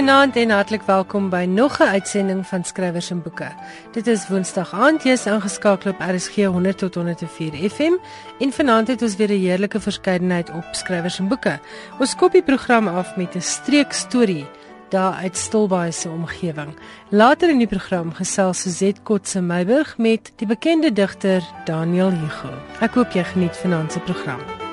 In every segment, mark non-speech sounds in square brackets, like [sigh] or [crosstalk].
Goeienaand en hartlik welkom by nog 'n uitsending van Skrywers en Boeke. Dit is Woensdag aand, jy's ingeskakel op RSG 100 tot 104 FM en vanaand het ons weer 'n heerlike verskeidenheid op Skrywers en Boeke. Ons skop die program af met 'n streek storie daar uit Stilbaai se omgewing. Later in die program gesels Suzette Kotse Meiburg met die bekende digter Daniel Hugo. Ek hoop jy geniet vanaand se program.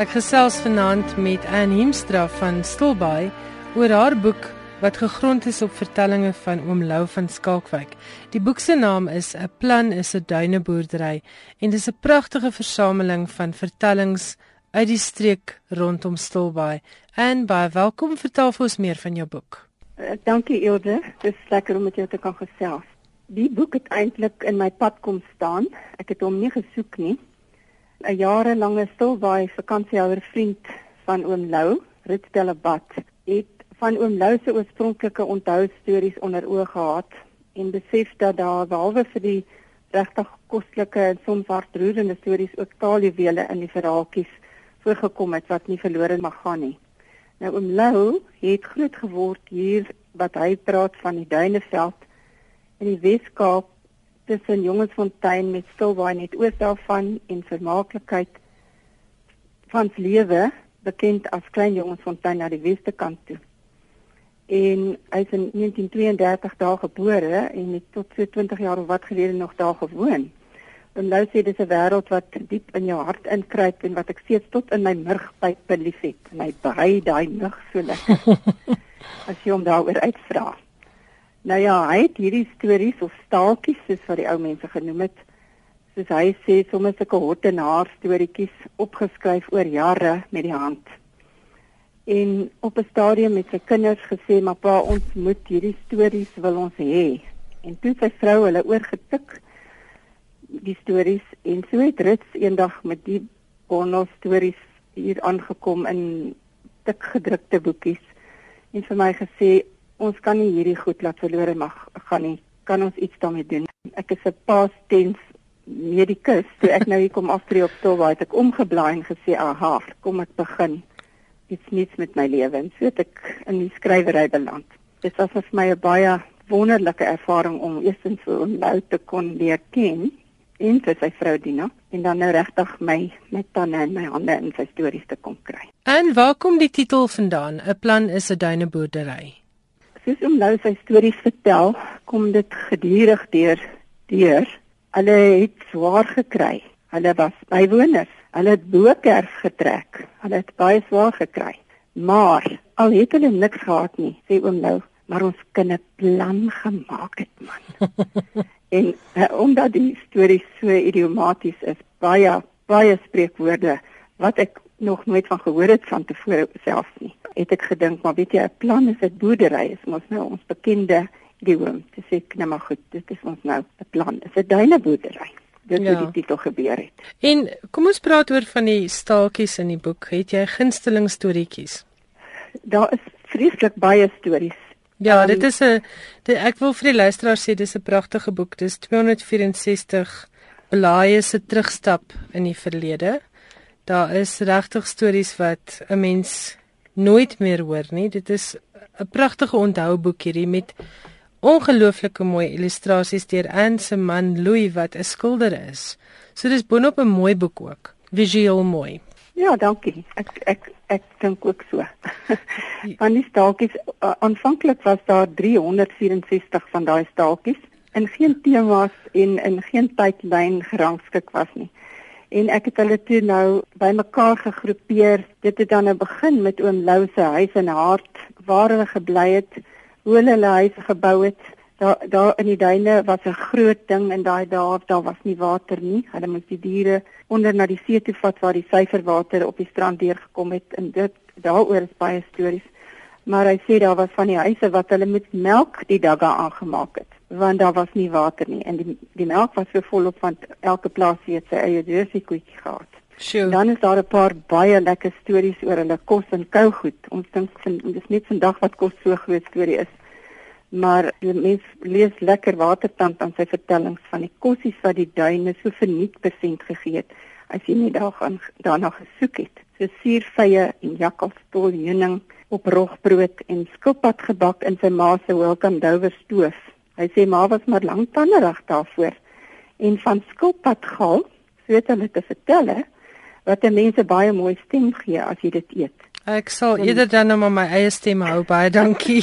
Ek gesels vanaand met Anne Hemstra van Stilbaai oor haar boek wat gegrond is op vertellings van oom Lou van Skalkwyk. Die boek se naam is 'n plan is 'n duineboerdery en dis 'n pragtige versameling van vertellings uit die streek rondom Stilbaai. En baie welkom vertel vir ons meer van jou boek. Uh, dankie Ilde, dit is lekker om met jou te kan gesels. Die boek het eintlik in my pad kom staan. Ek het hom nie gesoek nie. 'n jarelange stilbaai vakansiehouer vriend van oom Lou, Ritstellebad, het van oom Lou se oorspronklike onthou stories onder oë gehad en besef dat daar behalwe vir die regtig kostelike en soms hartroerende stories ook taaljuwele in die verhaaltjies voorgekom het wat nie verlore mag gaan nie. Nou oom Lou het groot geword hier wat hy praat van die Duineveld in die Weskaap tussen Jongensfontein met Stilbaai net oos daarvan en vermaaklikheid van lewe bekend as Klein Jongensfontein na die weste kant toe. En hy is in 1932 daar gebore en het tot so 20 jaar of wat gelede nog daar gewoon. En nou sê dis 'n wêreld wat diep in jou hart inkruip en wat ek steeds tot in my murgpyp beliefhet. My baie daai mug so lekker. [laughs] As jy hom daaroor uitvra. Nou ja, hy het hierdie stories of staaltjies soos wat die ou mense genoem het, soos hy sê, sommer sulke hot en haar storieetjies opgeskryf oor jare met die hand. En op 'n stadium met sy kinders gesê, "Maar pa, ons moet hierdie stories wil ons hê." En toe sy vrou hulle oorgetik die stories en so het Rits eendag met die bondel stories hier aangekom in dik gedrukte boekies en vir my gesê ons kan nie hierdie goed laat verlore mag gaan nie. Kan ons iets daarmee doen? Ek is 'n past tense medikus. Toe ek nou hier kom aftree op stoel, het ek omgeblaai en gesê, "Aha, kom ek begin iets nuuts met my lewe." En so het ek in die skrywery beland. Dit was vir my 'n baie wonderlike ervaring om eerstens vir nou te kon leer ken en vir sy vrou Dina en dan nou regtig my met tande in my hande in sy stories te kom kry. En waar kom die titel vandaan? 'n Plan is 'n duineboerdery soos om nou sy stories vertel, kom dit gedurig deur deur. Hulle het swaar gekry. Hulle was bywoners. Hulle het bokerf getrek. Hulle het baie swaar gekry. Maar al het hulle niks gehad nie, sê oom nou, maar ons 'n plan gemaak het man. [laughs] en uh, omdat die storie so idiomaties is, baie baie spreekwoorde wat ek nog nooit van gehoor het van tevore self nie. Het ek gedink, maar weet jy, 'n plan is 'n boerdery, is mos nou ons bekende idiom. Dis ek net maar goed, dit is ons nou 'n plan. Dit is 'n duineboerdery. Dit ja. het die tog gebeur het. En kom ons praat oor van die staaltjies in die boek. Het jy gunsteling storieetjies? Daar is vreeslik baie stories. Ja, um, dit is 'n ek wil vir die luisteraars sê dis 'n pragtige boek. Dis 264 blaaie se terugstap in die verlede. Daar is regtig stories wat 'n mens nooit meer hoor nie. Dit is 'n pragtige onthouboek hierdie met ongelooflike mooi illustrasies deur Anne se man Louis wat 'n skilder is. So dis boonop 'n mooi boek ook. Visueel mooi. Ja, dankie. Ek ek ek dink ook so. [laughs] van die staaltjies uh, aanvanklik was daar 364 van daai staaltjies en geen temas en in geen tydlyn gerangskik was nie en ek het hulle toe nou bymekaar gegroepeer. Dit het dan nou begin met oom Lou se huis en hart waar hulle gebly het, hoe hulle hulle huis gebou het. Daar daar in die duine was 'n groot ding en daai daar daar was nie water nie. Hulle moes die diere onder na die see toe vat waar die suiwerwater op die strand deurgekom het en dit daaroor is baie stories. Maar hy sê daar was van die huise wat hulle met melk die dagga aangemaak het want daar was nie water nie en die die melk was so volop want elke plaas het sy eie deursie koetjie gehad. Sjoe. Dan is daar 'n paar baie lekker stories oor hulle kos en kougoed. Ons dink dis net vandag wat kos so groot storie is. Maar die mens lees lekker watertand aan sy vertellings van die kossies wat die duine so verniet besend gegee het as jy net daar gaan daarna gesoek het. So suurvye en jakkalstol heuning op rogbrood en skilpad gebak in sy ma se welcome dover stoof. Hy sê ma was maar lank tannerig daarvoor en van skilpad gaal, so het hulle te vertel wat mense baie mooi stem gee as jy dit eet. Ek sal eerder dan nou maar my eie stem hou baie dankie.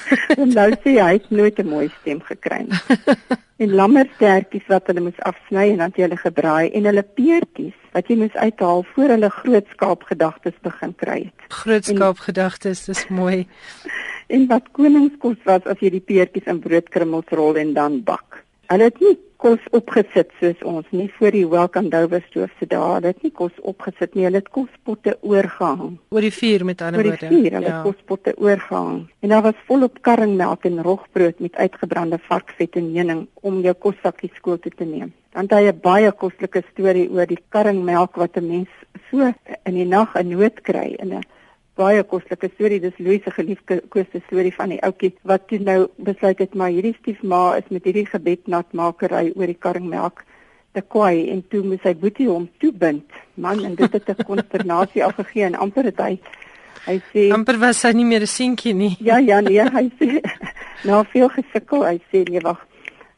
[laughs] nou sê hy het nooit 'n mooi stem gekry nie. [laughs] en lammerstertjies wat hulle moes afsny en dan jy hulle gebraai en hulle peertjies wat jy moes uithaal voor hulle grootskaap gedagtes begin kry het. Grootskaap gedagtes, dis mooi. [laughs] en wat koningskos was as jy die peertjies in broodkrummels rol en dan bak. Hulle het nie kos opgesit soos ons nie voor die welcome dover stoof se dae. Hulle het nie kos opgesit nie, hulle het kospotte oorgehang. Oor die vuur met ander woorde. Oor die vuur, hulle ja. kospotte oorgehang. En daar was volop karringmelk en rogbrood met uitgebrande varkvet en heuning om jou kossakkie skool toe te neem. Dan het hy 'n baie kostelike storie oor die karringmelk wat 'n mens so in die nag 'n nood kry in 'n baie kostelike storie. Dis Louis se geliefde koste storie van die ouetjie wat toe nou besluit het maar hierdie stiefma is met hierdie gebednatmakery oor die karringmelk te kwaai en toe moes hy boetie hom toebind. Man, en dit het 'n [laughs] konsternasie afgegee en amper het hy hy sê amper was hy nie meer 'n seentjie nie. Ja, ja, nee, hy sê [laughs] nou veel gesukkel, hy sê nee, wag.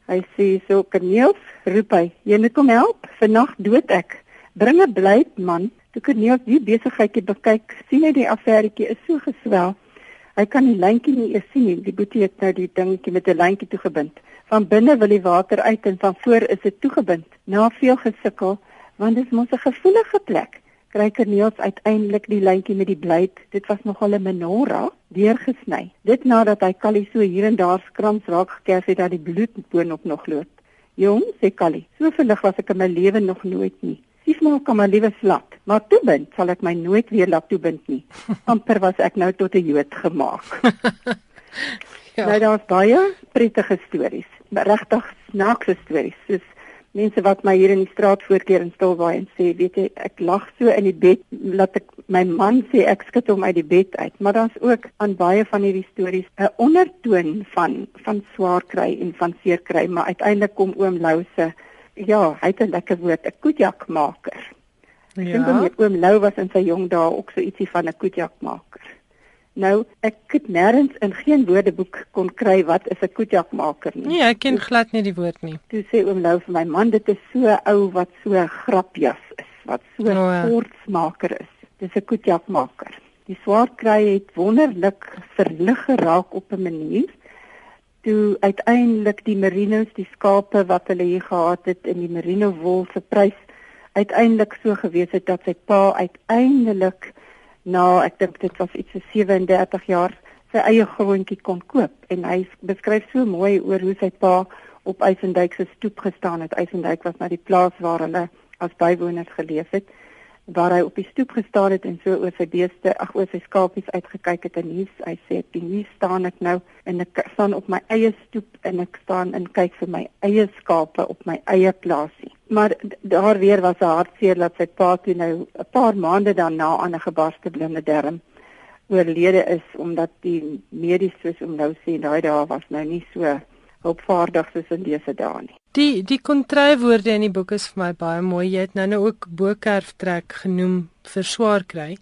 Hy sê so Corneels, roep hy, jy moet kom help, vannag dood ek. Bring 'n blyt man Toe Corneels die besigheidjie bekyk, sien hy die affæretjie is so geswel. Hy kan die lyntjie nie eens sien nie. Die boetie het nou die dingetjie met 'n lyntjie toegebind. Van binne wil die water uit en van voor is dit toegebind. Na veel gesukkel, want dit is mos 'n gevoelige plek, kry Corneels uiteindelik die lyntjie met die blyt. Dit was nogal 'n menorah deurgesny. Dit nadat hy Callie so hier en daar skrams raak gekerf het dat die bloed boonop nog loop. Jong, sê Callie, so verlig was ek in my lewe nog nooit nie. Siefmaal kan my liewe slat, maar toebind sal ek my nooit weer laat toebind nie. [laughs] Amper was ek nou tot 'n Jood gemaak. [laughs] ja. Nou daar's baie prettige stories, regtig snaakse stories. Soos mense wat my hier in die straat voorkeer en stilwaai en sê, weet jy, ek lag so in die bed, laat ek my man sê ek skud hom uit die bed uit. Maar daar's ook aan baie van hierdie stories 'n ondertoon van van swaar kry en van seer kry, maar uiteindelik kom oom Lou se ja, hy het 'n lekker woord, 'n koetjakmaker. Ja. Ek dink oom Lou was in sy jong dae ook so ietsie van 'n koetjakmaker. Nou, ek het nêrens in geen woordeboek kon kry wat is 'n koetjakmaker nie. Nee, ek ken glad nie die woord nie. Toe sê oom Lou vir my man, dit is so ou wat so grapjas is, wat so 'n oh, ja. sportsmaker is. Dis 'n koetjakmaker. Die swaar kry het wonderlik verlig geraak op 'n manier toe uiteindelik die merinos die skape wat hulle hier gehad het in die merino wol se prys uiteindelik so gewees het dat sy pa uiteindelik na ek dink dit was iets so 37 jaar sy eie grondjie kon koop. En hy beskryf so mooi oor hoe sy pa op Eisendyk se stoep gestaan het. Eisendyk was na die plaas waar hulle as bywoners geleef het waar hy op die stoep gestaan het en so oor sy beeste, ag oor sy skapies uitgekyk het en hier hy sê hier staan ek nou en ek staan op my eie stoep en ek staan en kyk vir my eie skape op my eie plaasie. Maar daar weer was 'n hartseer dat sy pa toe nou 'n paar maande daarna aan 'n gebarste blinde darm oorlede is omdat die medies soos om nou sê daai dae was nou nie so hulpvaardig soos in dese dae nie. Die die kontrywoorde in die boek is vir my baie mooi. Jy het nou nou ook bokerf trek genoem vir swaar kry.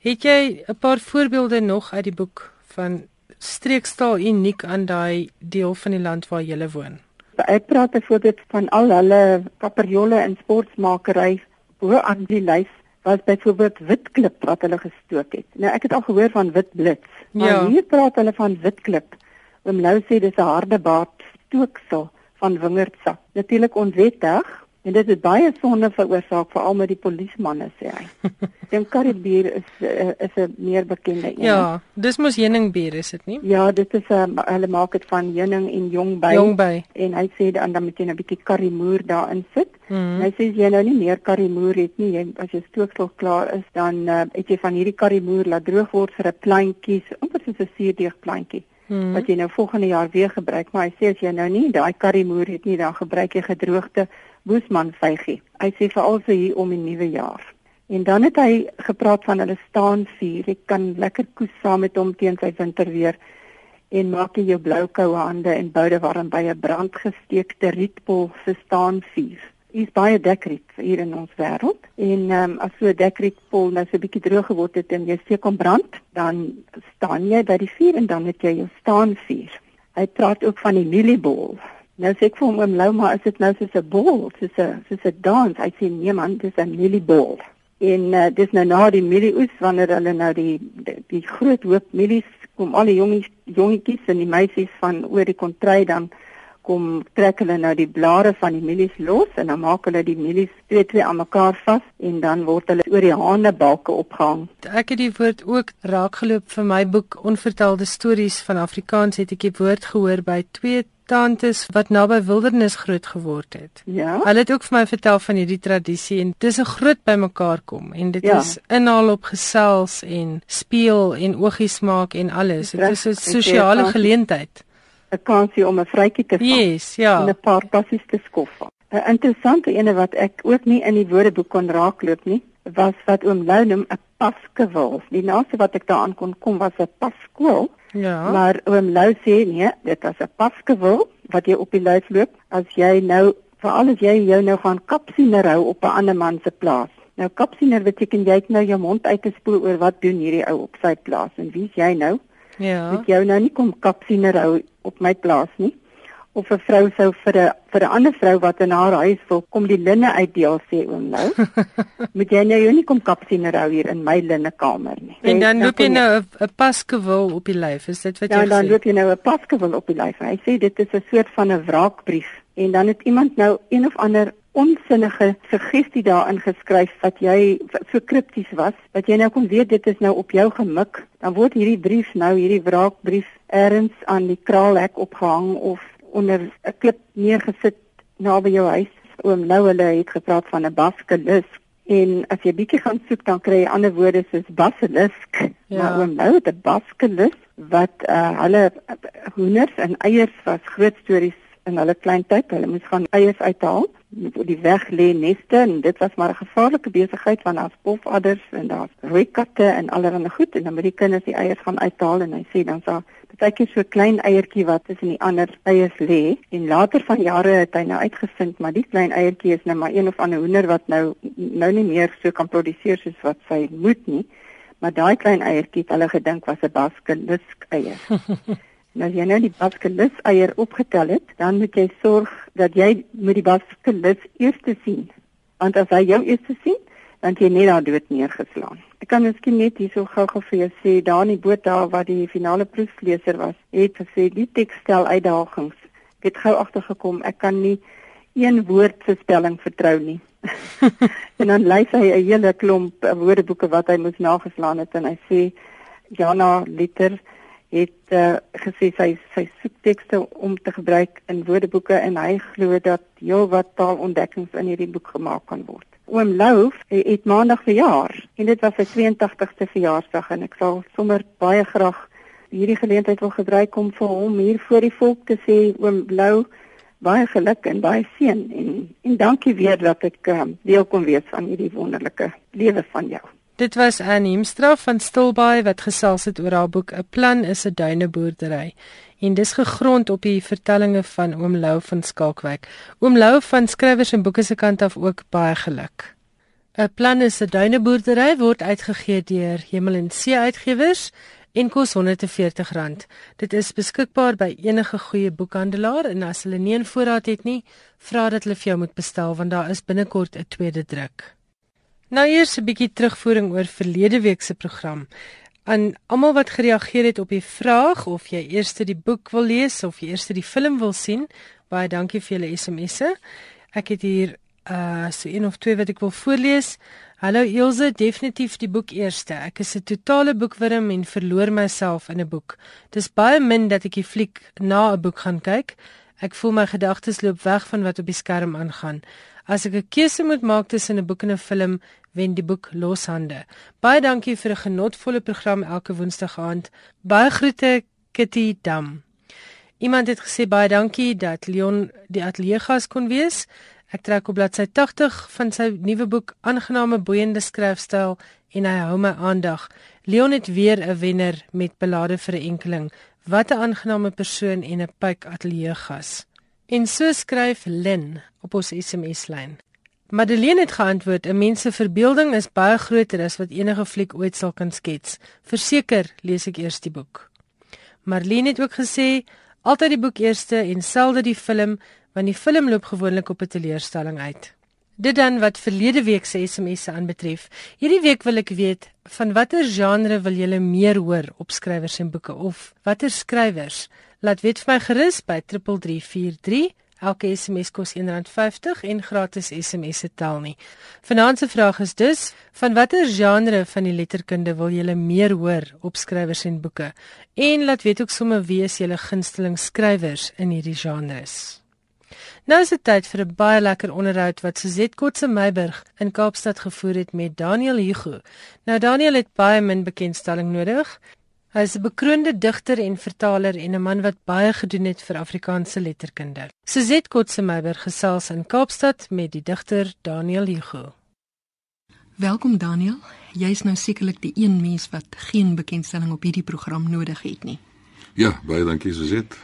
Het jy 'n paar voorbeelde nog uit die boek van streekstaal uniek aan daai deel van die land waar jy woon? Ek praat byvoorbeeld van al hulle kaperjolle en sportmakery bo aan die lys was byvoorbeeld witklip wat hulle gestook het. Nou ek het al gehoor van witblits, maar ja. hier praat hulle van witklip. Oom Lou sê dis 'n harde baard stooksel van wingerdsap. Natuurlik onwettig en dit het baie sonde veroorsaak veral met die polismanne sê hy. [laughs] Dink Karibier is uh, is 'n meer bekende een. Ja, dis mos heuningbier is dit nie? Ja, dit is 'n uh, eh, hulle maak dit van heuning en jongby. Jongby. En hy sê dan dan moet jy 'n bietjie karimoer daarin sit. Mm. Hy sê jy nou nie meer karimoer het nie, jy as jy stooksel klaar is, dan uh, het jy van hierdie karimoer laat droog word vir 'n plantjies, amper soos 'n suurdeeg plantjie hmm. wat jy nou volgende jaar weer gebruik, maar hy sê as jy nou nie daai karimoer het nie, dan gebruik jy gedroogde boesman vygie. Hy sê veral vir hier om die nuwe jaar. En dan het hy gepraat van hulle staan vuur. Jy kan lekker koes saam met hom teen sy winterweer en maak jy jou blou koue hande en boude warm by 'n brandgesteekte rietpol se staan vuur. Is baie dekriet hier in ons wêreld en um, as so 'n dekrietpol nou so 'n bietjie droog geword het en jy steek hom brand, dan staan jy by die vuur en dan het jy jou staan vuur. Hy praat ook van die mieliebol. Nou sê ek vir hom oom Lou, maar is dit nou soos 'n bol, soos 'n soos 'n dans? Hy sê nee man, dis 'n mieliebol. En uh, dis nou na die mielieoes wanneer hulle nou die die, die groot hoop mielies kom al die jongies jongetjies en die meisies van oor die kontry dan kom trek hulle nou die blare van die mielies los en dan maak hulle die mielies twee twee aan mekaar vas en dan word hulle oor die hanebalke opgehang. Ek het die woord ook raakgeloop vir my boek Onvertelde stories van Afrikaans het ek die woord gehoor by twee tantes wat naby wildernis groot geword het. Ja. Hulle het ook vir my vertel van hierdie tradisie en dis 'n groot bymekaar kom en dit ja. is inhaal op gesels en speel en oogies maak en alles. Dit is 'n sosiale geleentheid. 'n Kansie om 'n vrytjie te vang. Yes, ja. En 'n paar passies te skof. 'n Interessante ene wat ek ook nie in die woordeboek kon raakloop nie, was wat oom Lou noem 'n paskewil. Die naaste wat ek daaraan kon kom was 'n paskool. Ja. Maar oom Lou sê nee, dit was 'n paskewil wat jy op die lyf loop as jy nou veral as jy jou nou gaan kapsiener hou op 'n ander man se plaas. Nou kapsiener beteken jy het nou jou mond uit te spoel oor wat doen hierdie ou op sy plaas en wie's jy nou? Ja. Ek jou nou nie kom kapsiener hou op my plaas nie of 'n vrou sou vir 'n vir 'n ander vrou wat in haar huis wil kom die linne uitdeel sê oom nou. [laughs] Moet jy nou nie kom kapsiener hou hier in my linnekamer nie. En dan loop jy nou 'n paskewil op die lyf. Is dit wat ja, jy sê? Ja, dan loop jy nou 'n paskewil op die lyf. Hy sê dit is 'n soort van 'n wraakbrief en dan het iemand nou een of ander onsinnige suggestie daarin geskryf wat jy so kripties was dat jy nou kon weet dit is nou op jou gemik dan word hierdie brief nou hierdie wraakbrief ergens aan die kraalhek opgehang of onder 'n klip neergesit naby jou huis. Oom Lou hulle het gepraat van 'n baskelis en as jy bietjie gaan soek dan kry jy ander woorde soos basilisk. Ja. Maar oom Lou het 'n baskelis wat uh, hulle hoenders en eiers was groot stories in hulle klein tyd. Hulle moes gaan eiers uithaal op die weg lê neste. En dit was maar 'n gevaarlike besigheid want daar's pofadders en daar's rooi katte en allerlei goed. En dan moet die kinders die eiers gaan uithaal en hy sê dan sa partykeer so 'n klein eiertjie wat tussen die ander eiers lê. En later van jare het hy nou uitgevind maar die klein eiertjie is nou maar een of ander hoender wat nou nou nie meer so kan produseer soos wat sy moet nie. Maar daai klein eiertjie het hulle gedink was 'n baskelusk eier [laughs] Nou as jy nou die baskelis eier opgetel het, dan moet jy sorg dat jy met die baskelis eers sien. Want as hy jou eers sien, dan jy net daar dood neergeslaan. Ek kan miskien net hierso gou-gou vir jou sê, daar in die boot daar waar die finale proefleser was, het gesê die tekstel uitdagings. Ek het gou agtergekom, ek kan nie een woord se spelling vertrou nie. [laughs] en dan lei hy 'n hele klomp woordeboeke wat hy moes nageslaan het en hy sê Jana liter het uh, gesê sy sy soek tekste om te gebruik in woordeboeke en hy glo dat heelwat taalontdekkings in hierdie boek gemaak kan word. Oom Lou het maandag verjaar en dit was sy 82ste verjaarsdag en ek sal sommer baie graag hierdie geleentheid wil gebruik om vir hom hier voor die volk te sê oom Lou baie geluk en baie seën en en dankie weer dat ek um, deel kon wees van hierdie wonderlike lewe van jou. Dit was Annie Hemstra van Stilbaai wat gesels het oor haar boek 'n plan is 'n duineboerdery en dis gegrond op die vertellings van oom Lou van Skalkwyk. Oom Lou van skrywers en boeke se kant af ook baie geluk. 'n Plan is 'n duineboerdery word uitgegee deur Hemel en See Uitgewers en kos R140. Dit is beskikbaar by enige goeie boekhandelaar en as hulle nie 'n voorraad het nie, vra dat hulle vir jou moet bestel want daar is binnekort 'n tweede druk. Nou eers 'n bietjie terugvoering oor verlede week se program. Aan almal wat gereageer het op die vraag of jy eers die boek wil lees of jy eers die film wil sien, baie dankie vir julle SMS'e. Ek het hier uh so een of twee wat ek wil voorlees. Hallo Ilse, definitief die boek eerste. Ek is 'n totale boekwurm en verloor myself in 'n boek. Dis baie min dat ek die fliek na 'n boek gaan kyk. Ek voel my gedagtes loop weg van wat op die skerm aangaan. As ek 'n keuse moet maak tussen 'n boek en 'n film, wen die boek Loshande. Baie dankie vir 'n genotvolle program elke Woensdag aand. Baie groete Kitty Dam. Iemand het gesê baie dankie dat Leon die ateljee gas kon wees. Ek trek op bladsy 80 van sy nuwe boek Aangename boeiende skryfstyl en hy hou my aandag. Leon het weer 'n wenner met belade vir 'n enkeling. Wat 'n aangename persoon en 'n pyk ateljee gas. En so skryf Lin op ons SMS-lyn. Madeleine het geantwoord: "’n Mens se verbeelding is baie groter as wat enige fliek ooit sal kan skets. Verseker, lees ek eers die boek." Marlene het ook gesê: "Altyd die boek eerste en selde die film, want die film loop gewoonlik op 'n teleurstelling uit." Dit dan wat verlede week se SMS'e aanbetref. Hierdie week wil ek weet van watter genre wil julle meer hoor op skrywers en boeke of watter skrywers? Laat weet vir my gerus by 3343 Elke SMS kos R1.50 en gratis SMS se tel nie. Vanaand se vraag is dus: van watter genre van die letterkunde wil julle meer hoor op skrywers en boeke? En laat weet ook sommer wie is julle gunsteling skrywers in hierdie genres. Nou is dit tyd vir 'n baie lekker onderhoud wat Suzette Kotse Meiburg in Kaapstad gevoer het met Daniel Hugo. Nou Daniel het baie min bekendstelling nodig. Hy is 'n bekroonde digter en vertaler en 'n man wat baie gedoen het vir Afrikaanse letterkunde. Suzette Kotsemeiber gesels in Kaapstad met die digter Daniel Hugo. Welkom Daniel. Jy's nou sekerlik die een mens wat geen bekendstelling op hierdie program nodig het nie. Ja, baie dankie Suzette.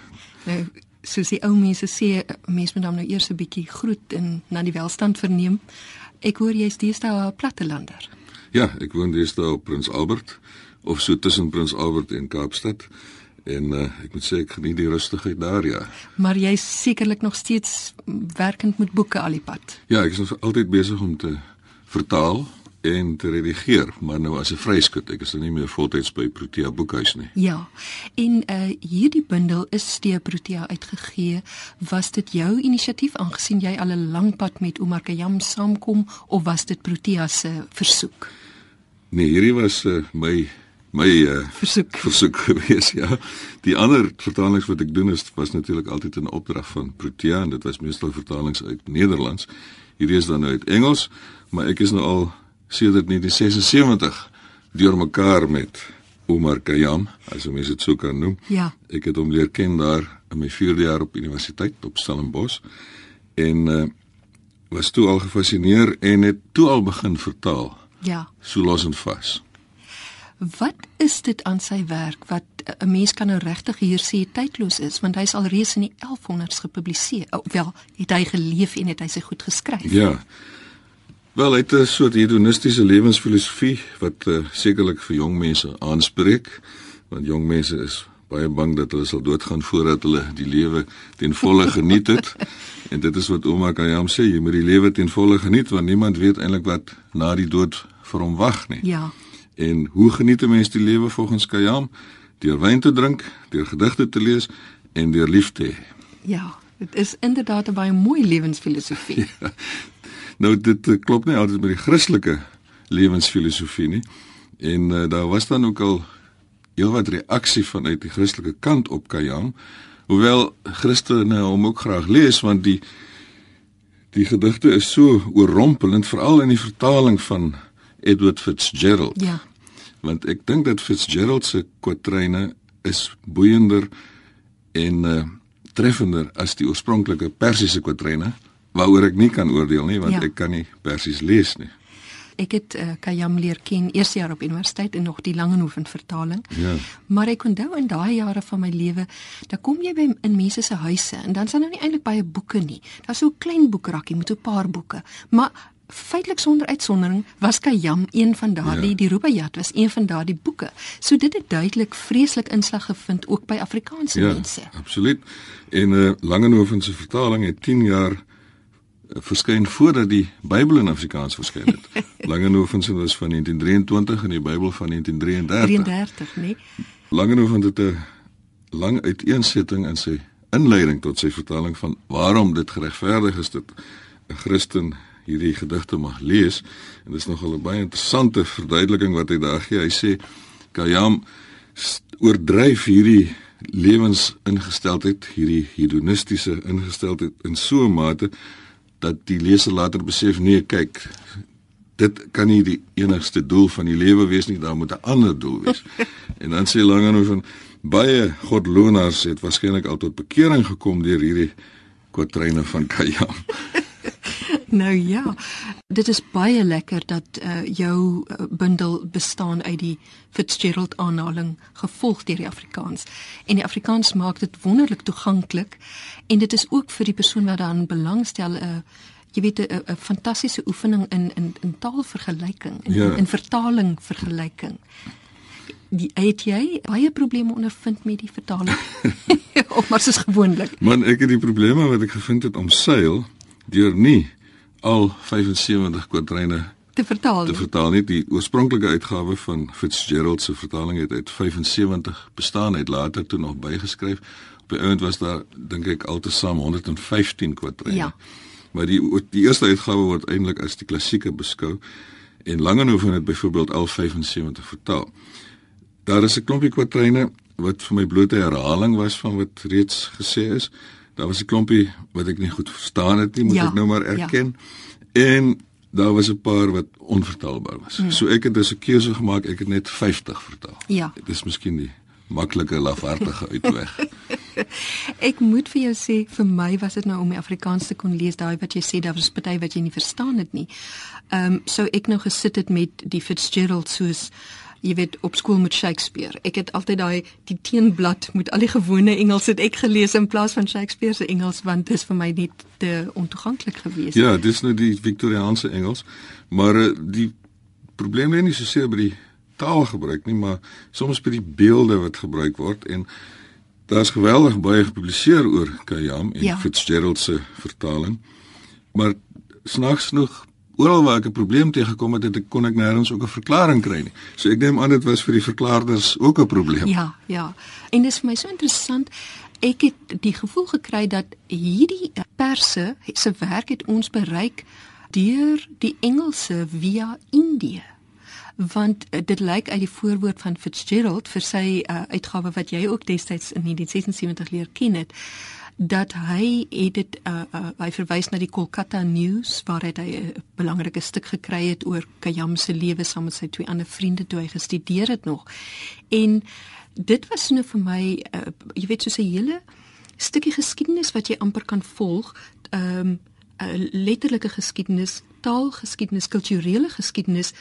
Nou, soos die ou mense sê, mense moet dan nou eers 'n bietjie groet en na die welstand verneem. Ek hoor jy's deesdae 'n plattelander. Ja, ek woon deesdae op Prins Albert of so tussen Prins Albert en Kaapstad. En uh, ek moet sê ek geniet die rustigheid daar ja. Maar jy's sekerlik nog steeds werkend met boeke al die pad. Ja, ek is nog altyd besig om te vertaal en te redigeer, maar nou as 'n vryskut. Ek is nou nie meer voltyds by Protea Boekhuis nie. Ja. En uh hierdie bundel is deur Protea uitgegee. Was dit jou inisiatief aangesien jy al 'n lang pad met Omar Kayam saamkom of was dit Protea se versoek? Nee, hierdie was uh, my my uh, versoek versoek [laughs] gewees ja. Die ander vertalings wat ek doen is was natuurlik altyd 'n opdrag van Protea en dit was meestal vertalings uit Nederlands. Hierdie is dan nou uit Engels, maar ek is nou al sedert 1976 deurmekaar met Omar Khayyam, as jy mens dit sou kan noem. Ja. Ek het hom leer ken daar in my 4de jaar op universiteit op Stellenbosch en uh, was toe al gefassineer en het toe al begin vertaal. Ja. So los en vas. Wat is dit aan sy werk wat 'n mens kan nou regtig hier sê tydloos is want hy's al reeds in die 1100s gepubliseer. Oh, wel, het hy geleef en het hy sy goed geskryf. Ja. Wel, hy het 'n soort hedonistiese lewensfilosofie wat uh, sekerlik vir jong mense aanspreek want jong mense is baie bang dat hulle sal doodgaan voordat hulle die lewe ten volle [laughs] geniet het. en dit is wat Ouma Kayam sê, jy moet die lewe ten volle geniet want niemand weet eintlik wat na die dood vir hom wag nie. Ja. En hoe geniet 'n mens die lewe volgens Kayam? Deur wyn te drink, deur gedigte te lees en deur lief te hê. Ja, dit is inderdaad 'n baie mooi lewensfilosofie. [laughs] Ja. Nou dit uh, klop nie altyd met die Christelike lewensfilosofie nie. En uh, daar was dan ook al heelwat reaksie vanuit die Christelike kant op Kayam, hoewel Christene hom ook graag lees want die die gedigte is so oorrompelend veral in die vertaling van Edward Fitzgerald. Ja. Want ek dink dat Fitzgerald se kwatryne is boeiender en uh, treffender as die oorspronklike Persiese kwatryne waaroor ek nie kan oordeel nie want Ja. ek kan nie Persies lees nie. Ek het uh, Kayam leer ken eerste jaar op universiteit en nog die Langehoven vertaling. Ja. Maar ek onthou in daai jare van my lewe, dan kom jy by in mense se huise en dan is daar nou nie eintlik baie boeke nie. Daar's so 'n klein boekrakkie met so 'n paar boeke. Maar feitelik sonder uitsondering was Kayam een van daardie, Ja. die Rubaiyat was een van daardie boeke. So dit het duidelik vreeslik inslag gevind ook by Afrikaanse Ja, mense. absoluut. En uh, Langehoven se vertaling het 10 jaar uh, verskyn voordat die Bybel in Afrikaans verskyn het. [laughs] Langehoven se was van 1923 en die Bybel van 1933. 33, nee. Langehoven het 'n lang uiteensetting in sy inleiding tot sy vertaling van waarom dit geregverdig is dat 'n Christen hierdie gedigte mag lees en dit is nogal 'n baie interessante verduideliking wat hy daar gee. Hy sê Kayam oordryf hierdie lewensingesteldheid, hierdie hedonistiese ingesteldheid in so 'n mate dat die leser later besef nee, kyk, dit kan nie die enigste doel van die lewe wees nie, daar moet 'n ander doel wees. [laughs] en dan sê Langehoven baie godlonaars het waarskynlik al tot bekering gekom deur hierdie kwatryne van Kayam. [laughs] Nou ja, dit is baie lekker dat uh, jou uh, bundel bestaan uit die Fitzgerald aanhaling gevolg deur die Afrikaans. En die Afrikaans maak dit wonderlik toeganklik en dit is ook vir die persoon wat daaraan belangstel 'n uh, jy weet 'n fantastiese oefening in in in taalvergelyking en ja. in vertaling vergelyking. Die het jy baie probleme ondervind met die vertaling? [laughs] of maar soos gewoonlik? Man, ek het die probleme wat ek gevind het om seil deur nie al 75 kwadryne te vertaal. Te vertaal nie die oorspronklike uitgawe van Fitzgerald se vertaling het uit 75 bestaan het later toe nog bygeskryf. Op die einde was daar dink ek altesaam 115 kwadryne. Ja. Maar die die eerste uitgawe word eintlik as die klassieke beskou en Langehoven het byvoorbeeld al 75 vertaal. Daar is 'n klompie kwadryne wat vir my blote herhaling was van wat reeds gesê is. Daar was 'n klompie wat ek nie goed verstaan het nie, moet ja, ek nou maar ja. erken. Ja. En daar was 'n paar wat onvertaalbaar was. Hmm. So ek het dus 'n keuse gemaak, ek het net 50 vertaal. Ja. Dit is miskien die maklike lafhartige [laughs] uitweg. ek moet vir jou sê, vir my was dit nou om die Afrikaans te kon lees, daai wat jy sê daar was party wat jy nie verstaan het nie. Ehm um, so ek nou gesit het met die Fitzgerald soos jy weet op skool met Shakespeare. Ek het altyd daai die teenblad met al die gewone Engels het ek gelees in plaas van Shakespeare se Engels want dit is vir my net te ontoeganklik geweest. Ja, dis nou die Victoriaanse Engels, maar uh, die probleem lê nie so seer by die taalgebruik nie, maar soms by die beelde wat gebruik word en daar's geweldig baie gepubliseer oor Kayam en ja. Fitzgerald se vertaling. Maar snaaks genoeg oral waar ek 'n probleem tegekom het, het ek kon ek nêrens ook 'n verklaring kry nie. So ek dink aan dit was vir die verklaarders ook 'n probleem. Ja, ja. En dit is vir my so interessant. Ek het die gevoel gekry dat hierdie perse se werk het ons bereik deur die Engelse via Indië want dit lyk uit die voorwoord van Fitzgerald vir sy uh, uitgawe wat jy ook destyds in 1976 leer ken het dat hy het dit uh, uh, hy verwys na die Kolkata News waar hy 'n belangrike stuk gekry het oor Kayam se lewe saam met sy twee ander vriende toe hy gestudeer het nog. En dit was nou vir my uh, jy weet soos 'n hele stukkie geskiedenis wat jy amper kan volg, ehm um, 'n letterlike geskiedenis, taalgeskiedenis, kulturele geskiedenis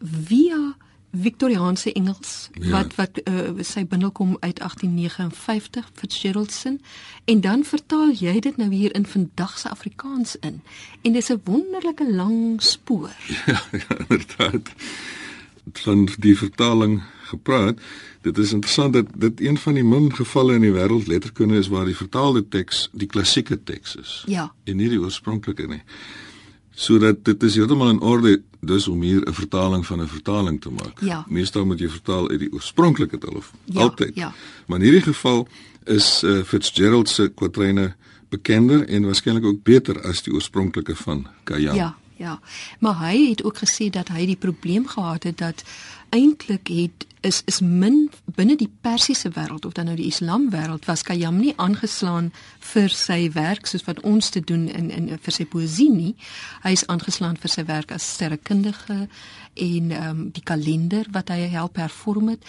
via Victoriaanse Engels ja. wat wat uh, sy bundel kom uit 1859 Fitzgerald se en dan vertaal jy dit nou hier in vandag se Afrikaans in en dis 'n wonderlike lang spoor. [laughs] Ja, ja inderdaad. Van die vertaling gepraat, dit is interessant dat dit een van die min gevalle in die wêreld letterkunde is waar die vertaalde teks die klassieke teks is. Ja. En nie die oorspronklike nie sodat dit is heeltemal in orde dus om hier 'n vertaling van 'n vertaling te maak. Ja. Meestal moet jy vertaal uit die oorspronklike taal of ja, altyd. Ja. Maar in hierdie geval is uh, Fitzgerald se kwatryne bekender en waarskynlik ook beter as die oorspronklike van Kayam. Ja, ja. Maar hy het ook gesê dat hy die probleem gehad het dat eintlik het is is min binne die Persiese wêreld of dan nou die Islam wêreld was Khayyam nie aangeslaan vir sy werk soos wat ons te doen in in vir sy poësie nie. Hy is aangeslaan vir sy werk as sterrekundige en um, die kalender wat hy help hervorm het.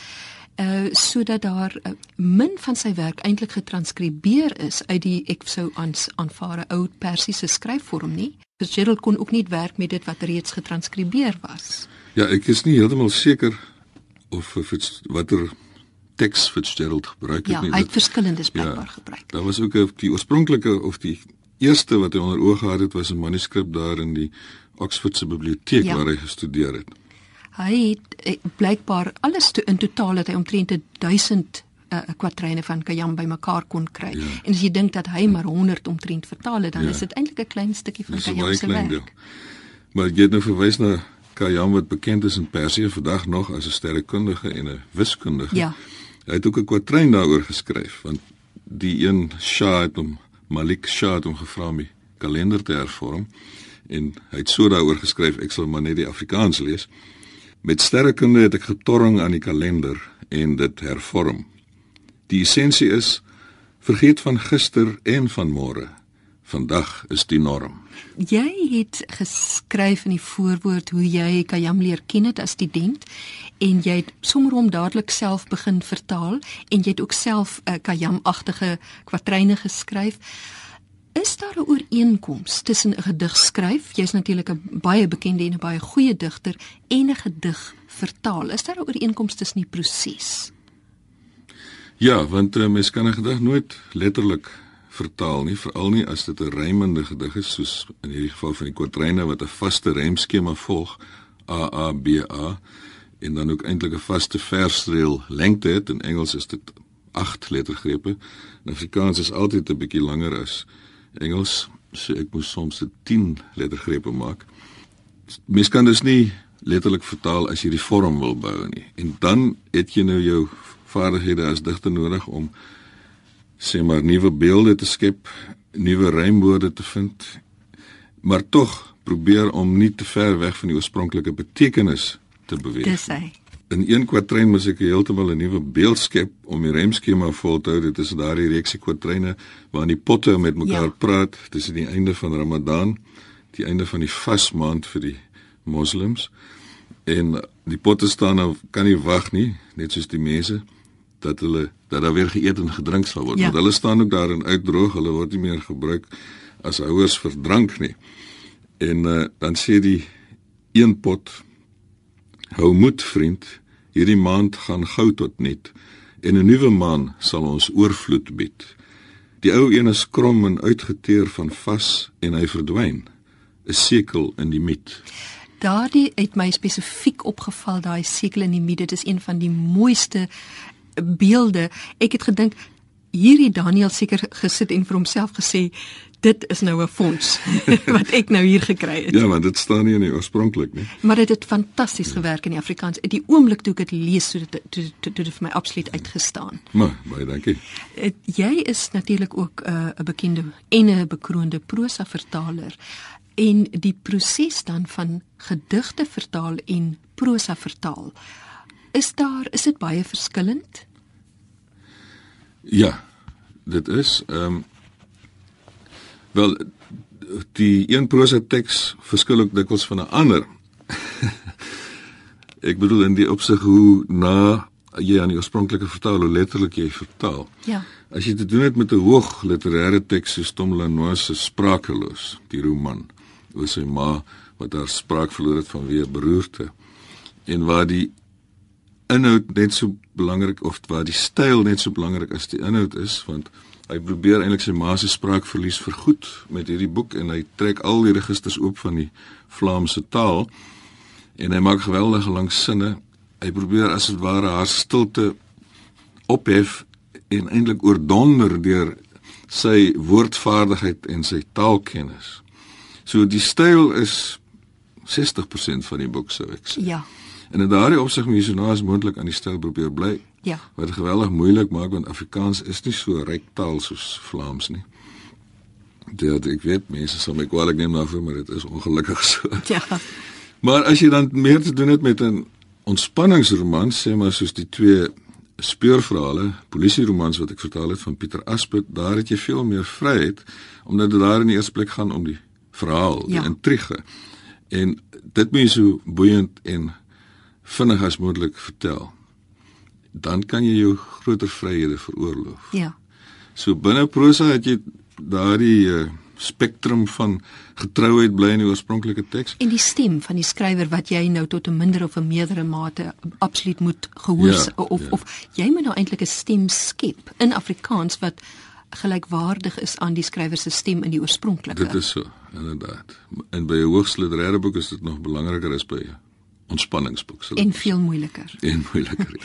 Uh sodat daar uh, min van sy werk eintlik getranskribeer is uit die ek sou aanvaar 'n ou Persiese skryfvorm nie. Fitzgerald kon ook nie werk met dit wat reeds getranskribeer was. Ja, ek is nie heeltemal seker of Fitz watter teks Fitzgerald gebruik het ja, nie. Ja, hy het verskillendes blykbaar ja, gebruik. Daar was ook 'n die oorspronklike of die eerste wat hy onder oë gehad het was 'n manuskrip daar in die Oxford se biblioteek ja. waar hy gestudeer het. Hy het eh, blykbaar alles to, in totaal het hy omtrent 1000 'n uh, kwatryne van Kayam bymekaar kon kry. Ja. En as jy dink dat hy maar 100 omtrent vertaal het, dan ja. is dit eintlik 'n klein stukkie van Kayam se werk. Deel. Maar jy het nou verwys na Kayam wat bekend is in Persië vandag nog as 'n sterrekundige en 'n wiskundige. Ja. Hy het ook 'n kwatryn daaroor geskryf want die een Shah het hom Malik Shah het hom gevra om die kalender te hervorm en hy het so daaroor geskryf ek sal maar net die Afrikaans lees. Met sterrekunde het ek getorring aan die kalender en dit hervorm. Die essensie is vergeet van gister en van môre. Vandag is die norm. Jy het geskryf in die voorwoord hoe jy Kayam leer ken het as student en jy het sommer hom dadelik self begin vertaal en jy het ook self 'n uh, Kayam-agtige kwatryne geskryf. Is daar 'n ooreenkoms tussen 'n gedig skryf, jy's natuurlik 'n baie bekende en 'n baie goeie digter, en 'n gedig vertaal? Is daar 'n ooreenkoms tussen die proses? Ja, want uh, mens kan 'n gedig nooit letterlik vertaal nie, veral nie as dit 'n rymende gedig is soos in hierdie geval van die kwatryne wat 'n vaste rymskema volg, A A B A en dan ook eintlik 'n vaste versreël lengte het. In Engels is dit 8 lettergrepe. In Afrikaans is altyd 'n bietjie langer as Engels, so ek moet soms 'n 10 lettergrepe maak. Mens kan dus nie letterlik vertaal as jy die vorm wil bou nie. En dan het jy nou jou vaardighede as digter nodig om sê maar nuwe beelde te skep, nuwe rymwoorde te vind, maar tog probeer om nie te ver weg van die oorspronklike betekenis te beweeg. Dis hy. In een kwatryn moet ek heeltemal 'n nuwe beeld skep om die remskema vol te hou. Dit is daardie reeksie kwatryne waarin die potte met mekaar ja. praat. Dit is die einde van Ramadan, die einde van die vasmaand vir die moslems. En die potte staan nou kan nie wag nie, net soos die mense dat hulle dat daar weer geëet en gedrink sal word. Ja. Want hulle staan ook daar en uitdroog. Hulle word nie meer gebruik as houers vir drank nie. En uh, dan sê die een pot Hou moed vriend, hierdie maand gaan gou tot net en 'n nuwe maan sal ons oorvloed bied. Die ou een is krom en uitgeteer van vas en hy verdwyn. 'n Sekel in die miet. Daardie het my spesifiek opgeval, daai sekel in die miet, dit is een van die mooiste beelde. Ek het gedink hierdie Daniel seker gesit en vir homself gesê dit is nou 'n fonds [laughs] wat ek nou hier gekry het. Ja, want dit staan nie in die oorspronklik nie. Maar dit het fantasties gewerk in die Afrikaans. Die oomblik toe ek dit lees, toe dit toe toe dit vir my absoluut uitgestaan. Maar baie dankie. Het, jy is natuurlik ook 'n uh, bekende en 'n bekroonde prosa vertaler en die proses dan van gedigte vertaal en prosa vertaal. Is daar is dit baie verskillend? Ja, dit is ehm um, Wel die een prosa teks verskil ook dikwels van 'n ander. [laughs] ek bedoel in die opsig hoe na jy aan die oorspronklike vertaal hoe letterlik jy vertaal. Ja. As jy te doen het met 'n hoog literêre teks soos Tom Lanois se Sprakeloos, die roman oor sy ma wat haar spraak verloor het vanweë beroerte en waar die inhoud net so belangrik of waar die styl net so belangrik as die inhoud is want Hy probeer eintlik sy ma se spraakverlies vergoed met hierdie boek en hy trek al die registers oop van die Vlaamse taal en hy maak geweldige lang sinne. Hy probeer as dit ware haar stilte ophef en eintlik oordonder deur sy woordvaardigheid en sy taalkennis. So die styl is 60% van die boek sou ek sê. Ja. En in daardie opsig moet jy so naas moontlik aan die styl probeer bly. Ja. Wat geweldig moeilik maak want Afrikaans is nie so ryk taal soos Vlaams nie. Dit ek weet mense sal my kwaliek neem daarvoor, maar dit is ongelukkig so. [laughs] Ja. Maar as jy dan meer te doen het met 'n ontspanningsroman, sê maar soos die twee speurverhale, polisieromans wat ek vertaal het van Pieter Aspet, daar het jy veel meer vryheid omdat dit daar in die eerste plek gaan om die verhaal, die ja. intrige. En dit moet jy so boeiend en vinnig as moontlik vertel dan kan jy jou groter vryhede veroorloof. Ja. So binne prosa het jy daardie uh, spektrum van getrouheid bly in die oorspronklike teks en die stem van die skrywer wat jy nou tot 'n minder of 'n meerdere mate absoluut moet gehoor ja, of ja. of jy moet nou eintlik 'n stem skep in Afrikaans wat gelykwaardig is aan die skrywer se stem in die oorspronklike. Dit is so, inderdaad. En by 'n hoogs literêre boek is dit nog belangriker as by ontspanningsboek sal. En veel moeiliker. [laughs] En moeiliker.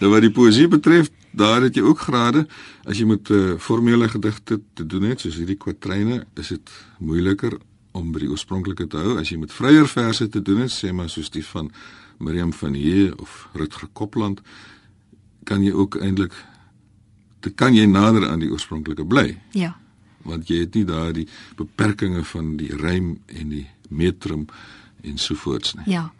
nou wat die poesie betref, daar het jy ook grade. As jy met uh, formele gedigte te doen het, soos hierdie kwatryne, is dit moeiliker om by die oorspronklike te hou. As jy met vryer verse te doen het, sê maar soos die van Miriam van Heer of Rutger Kopland, kan jy ook eintlik te kan jy nader aan die oorspronklike bly. Ja. Want jy het nie daai beperkings van die rym en die metrum en so voorts nie. Ja.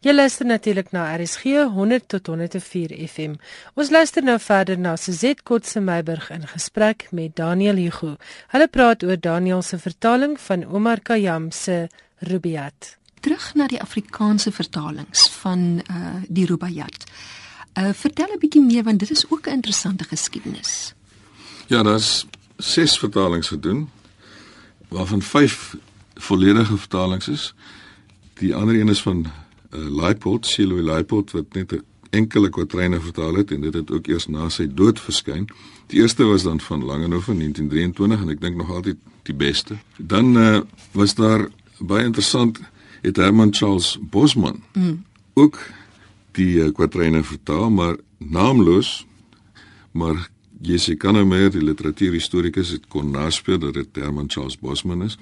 Jy luister natuurlik na RSG 100 tot 104 FM. Ons luister nou verder na Suzette Kotse Meiburg in gesprek met Daniel Hugo. Hulle praat oor Daniel se vertaling van Omar Khayyam se Rubaiyat. Terug na die Afrikaanse vertalings van uh die Rubaiyat. Uh vertel 'n bietjie meer want dit is ook 'n interessante geskiedenis. Ja, daar's ses vertalings gedoen. waarvan 5 volledige vertalings is. Die ander een is van uh, Leipold, Siloy Leipold wat net 'n enkele kwatryne vertaal het en dit het ook eers na sy dood verskyn. Die eerste was dan van Langehoven 1923 en ek dink nog altyd die beste. Dan uh, was daar baie interessant het Herman Charles Bosman mm. ook die uh, kwatryne vertaal, maar naamloos. Maar Jesse Kannemeyer, die literatuurhistorikus, het kon naspeur dat dit Herman Charles Bosman is.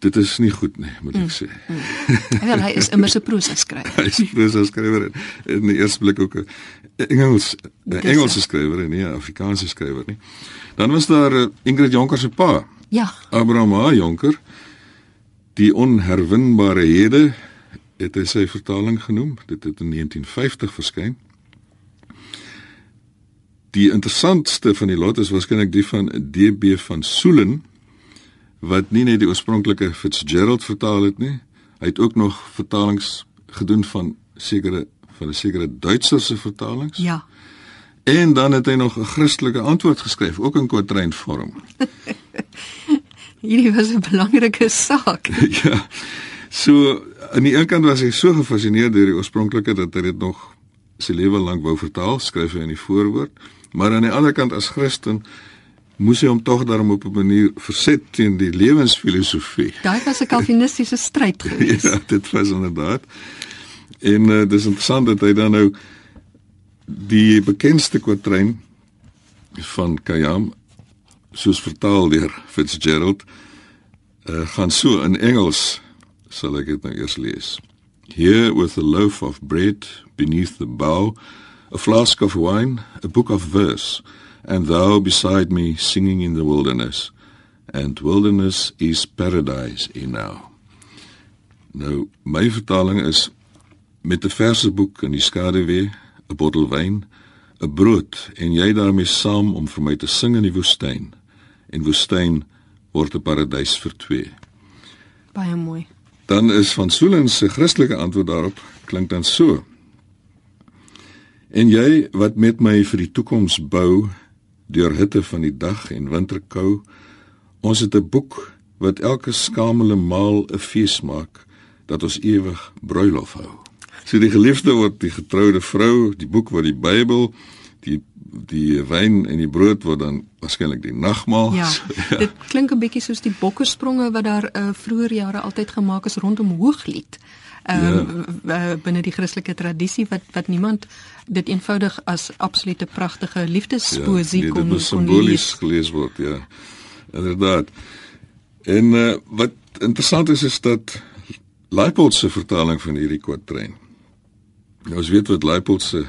Dit is nie goed nie, moet ek mm, sê. Mm. Wel, hy is immers 'n prosa skrywer. [laughs] hy is 'n prosa skrywer en in die eerste blik ook 'n Engels 'n Engelse skrywer en nie 'n Afrikaanse skrywer nie. Dan was daar uh, Ingrid Jonker se pa. Ja. Abraham A. Jonker. Die onherwinbare hede het hy sy vertaling genoem. Dit het in 1950 verskyn. Die interessantste van die lot is waarskynlik die van DB van Soelen wat nie net die oorspronklike Fitzgerald vertaal het nie, hy het ook nog vertalings gedoen van sekere van 'n sekere Duitser se vertalings. Ja. En dan het hy nog 'n Christelike antwoord geskryf, ook in kwatreinvorm. [laughs] Hierdie was 'n belangrike saak. [laughs] ja. So aan die een kant was hy so gefassineerd deur die oorspronklike dat hy dit nog sy lewe lank wou vertaal, skryf hy in die voorwoord, maar aan die ander kant as Christen moes hy hom tog daarom op 'n manier verset teen die lewensfilosofie. Daai was 'n kalvinistiese stryd [laughs] geweest. ja, dit was inderdaad. En uh, dis interessant dat hy dan nou die bekendste kwatryn van Kayam soos vertaal deur Fitzgerald uh, gaan so in Engels sal ek dit nou eers lees. Here with a loaf of bread beneath the bough, a flask of wine, a book of verse and thou beside me singing in the wilderness and wilderness is paradise in now nou my vertaling is met 'n verse boek in die skaduwee 'n bottel wyn 'n brood en jy daarmee saam om vir my te sing in die woestyn en woestyn word 'n paradys vir twee baie mooi. Dan is van Soelen se Christelike antwoord daarop klink dan so. En jy wat met my vir die toekoms bou deur hitte van die dag en winterkou. Ons het 'n boek wat elke skamele maal 'n fees maak dat ons ewig bruilof hou. So die geliefde word die getroude vrou, die boek word die Bybel, die die wyn en die brood word dan waarskynlik die nagmaal. Ja, [laughs] ja. Dit klink 'n bietjie soos die bokkerspronge wat daar uh, vroeër jare altyd gemaak is rondom Hooglied ehm ja. binne die Christelike tradisie wat wat niemand dit eenvoudig as absolute pragtige liefdespoesie ja, nee, kon kon lees. gelees word, ja. Inderdaad. En uh, wat interessant is is dat Leipold se vertaling van hierdie kwatryn. Nou ons weet wat Leipold se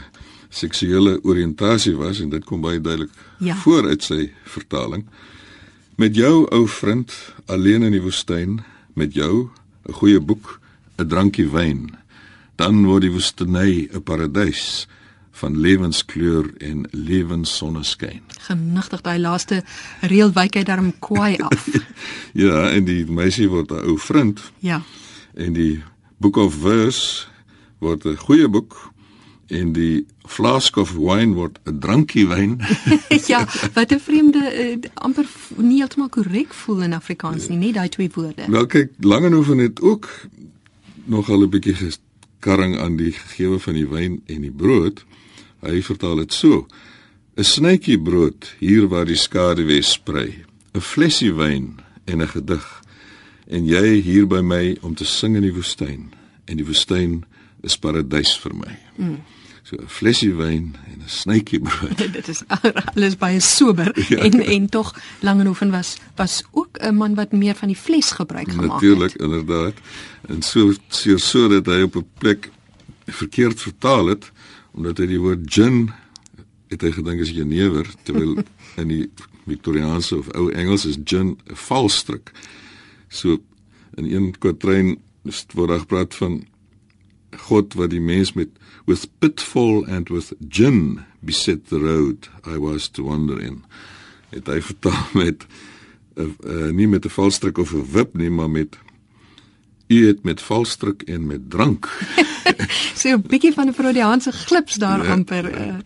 seksuele oriëntasie was en dit kom baie duidelik ja. voor uit sy vertaling. Met jou ou vriend alleen in die woestyn, met jou 'n goeie boek 'n drankie wyn, dan word die woestynny 'n paradys van lewenskleur en lewenssonneskyn. Genigtig daai laaste reël wyk hy daarom kwaai af. [laughs] ja, en die meisie word 'n ou vriend. Ja. En die Book of Verse word 'n goeie boek en die flask of wine word 'n drankie wyn. [laughs] ja, wat 'n vreemde uh, amper nie heeltemal korrek voel in Afrikaans nie, net daai twee woorde. Wel kyk, Langehoven het ook nogal 'n bietjie geskarring aan die gegewe van die wyn en die brood. Hy vertaal dit so: 'n snytjie brood hier waar die skade wes sprei, 'n flesie wyn en 'n gedig. En jy hier by my om te sing in die woestyn. En die woestyn is paradys vir my. Mm. So 'n flesie wyn en 'n snytjie brood. [laughs] Dit is alles baie sober [laughs] ja. en en tog Langehoven was was ook 'n man wat meer van die vlees gebruik gemaak Natuurlijk, het. Natuurlik, inderdaad. En so so so dat hy op 'n plek verkeerd vertaal het omdat hy die woord gin het hy gedink is jenever terwyl [laughs] in die Victoriaanse of ou Engels is gin 'n valstrik. So in een kwatryn word daar gepraat van God wat die mens met with pitfall and with gin beset the road I was to wander in. Het hy [laughs] vertaal met uh, uh, nie met 'n valstrik of 'n wip nie, maar met U het met valstrik en met drank. [laughs] so 'n bietjie van 'n Freudiaanse glips daar ja, amper. Ehm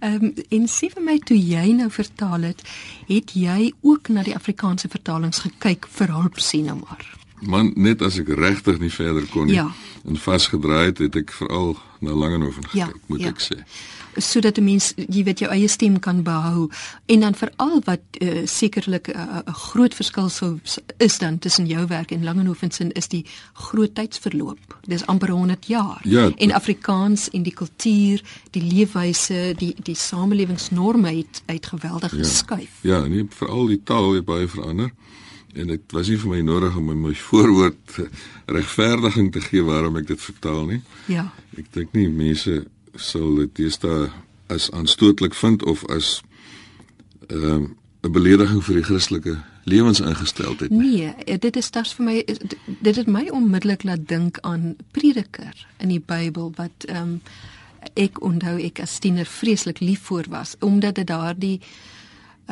uh, um, en sê vir my toe jy nou vertaal het, het jy ook na die Afrikaanse vertalings gekyk vir hulp sien nou maar. Man, net as ek regtig nie verder kon nie. Ja. En vasgedraai het, het ek veral na Langehoven gekyk, ja, moet ja. ek sê sodat 'n mens jy weet jou eie stem kan behou en dan veral wat uh, sekerlik 'n uh, uh, groot verskil sou is dan tussen jou werk en Langehoven se is die groot tydsverloop. Dis amper 100 jaar. Ja, en Afrikaans en die kultuur, die leefwyse, die die samelewingsnorme het uit geweldig ja, geskuif. Ja, nee, veral die taal het baie verander en dit was nie vir my nodig om my voorwoord regverdiging te gee waarom ek dit vertaal nie. Ja. Ek dink nie mense sal dit deesdae as aanstootlik vind of as ehm um, 'n belediging vir die Christelike lewensingesteldheid. Nee, dit is tans vir my dit het my onmiddellik laat dink aan Prediker in die Bybel wat ehm um, ek onthou ek as tiener vreeslik lief voor was omdat dit daardie uh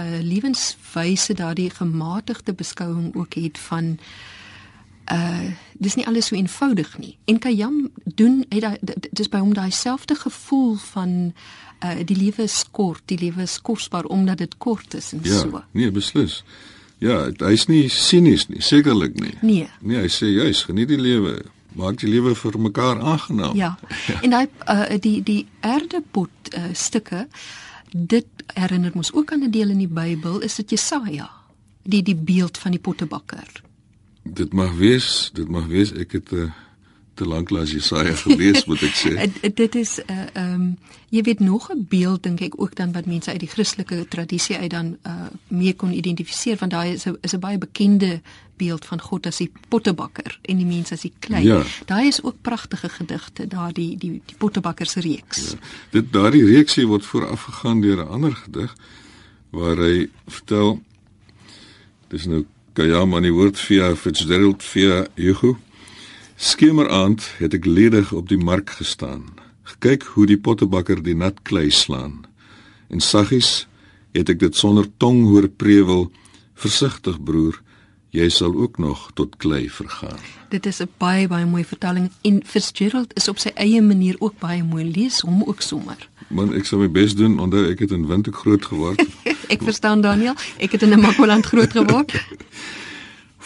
lewenswyse daardie gematigde beskouing ook het van uh dis nie alles so eenvoudig nie. En Kayam doen hy da dis by hom daai selfde gevoel van uh die lewe is kort, die lewe is kosbaar omdat dit kort is en ja, so. Nee, beslis. Ja, hy's nie sinies nie, sekerlik nie. Nee. Nee, hy sê juis, geniet die lewe. Maak die lewe vir mekaar aangenaam. Ja. ja. [laughs] En hy uh die die erdepot uh stukke dit herinner ons ook aan 'n deel in die Bybel, is dit Jesaja, die die beeld van die pottebakker. Dit mag wees, dit mag wees ek het uh, te lank laas Jesaja gelees moet ek sê. [laughs] dit is 'n uh, eh, ehm um, jy weet nog 'n beeld dink ek ook dan wat mense uit die Christelike tradisie uit dan uh, mee kon identifiseer want daai is 'n is 'n baie bekende beeld van God as die pottebakker en die mens as die klei. Ja. Daai is ook pragtige gedigte, daardie die die pottebakker se reeks. Ja. Dit daardie reeksie word voorafgegaan deur 'n ander gedig waar hy vertel dis nou Kayam aan die woord via Fitzgerald via Hugo. Skemeraand het ek ledig op die mark gestaan. Gekyk hoe die pottebakker die nat klei slaan. En saggies het ek dit sonder tong hoor prewel. Versigtig broer, jy sal ook nog tot klei vergaan. Dit is 'n baie baie mooi vertelling en Fitzgerald is op sy eie manier ook baie mooi lees hom ook sommer. Man, ek sal my bes doen onthou ek het in Windhoek groot geword. [laughs] ek verstaan Daniel, ek het in Makwaland groot geword. [laughs]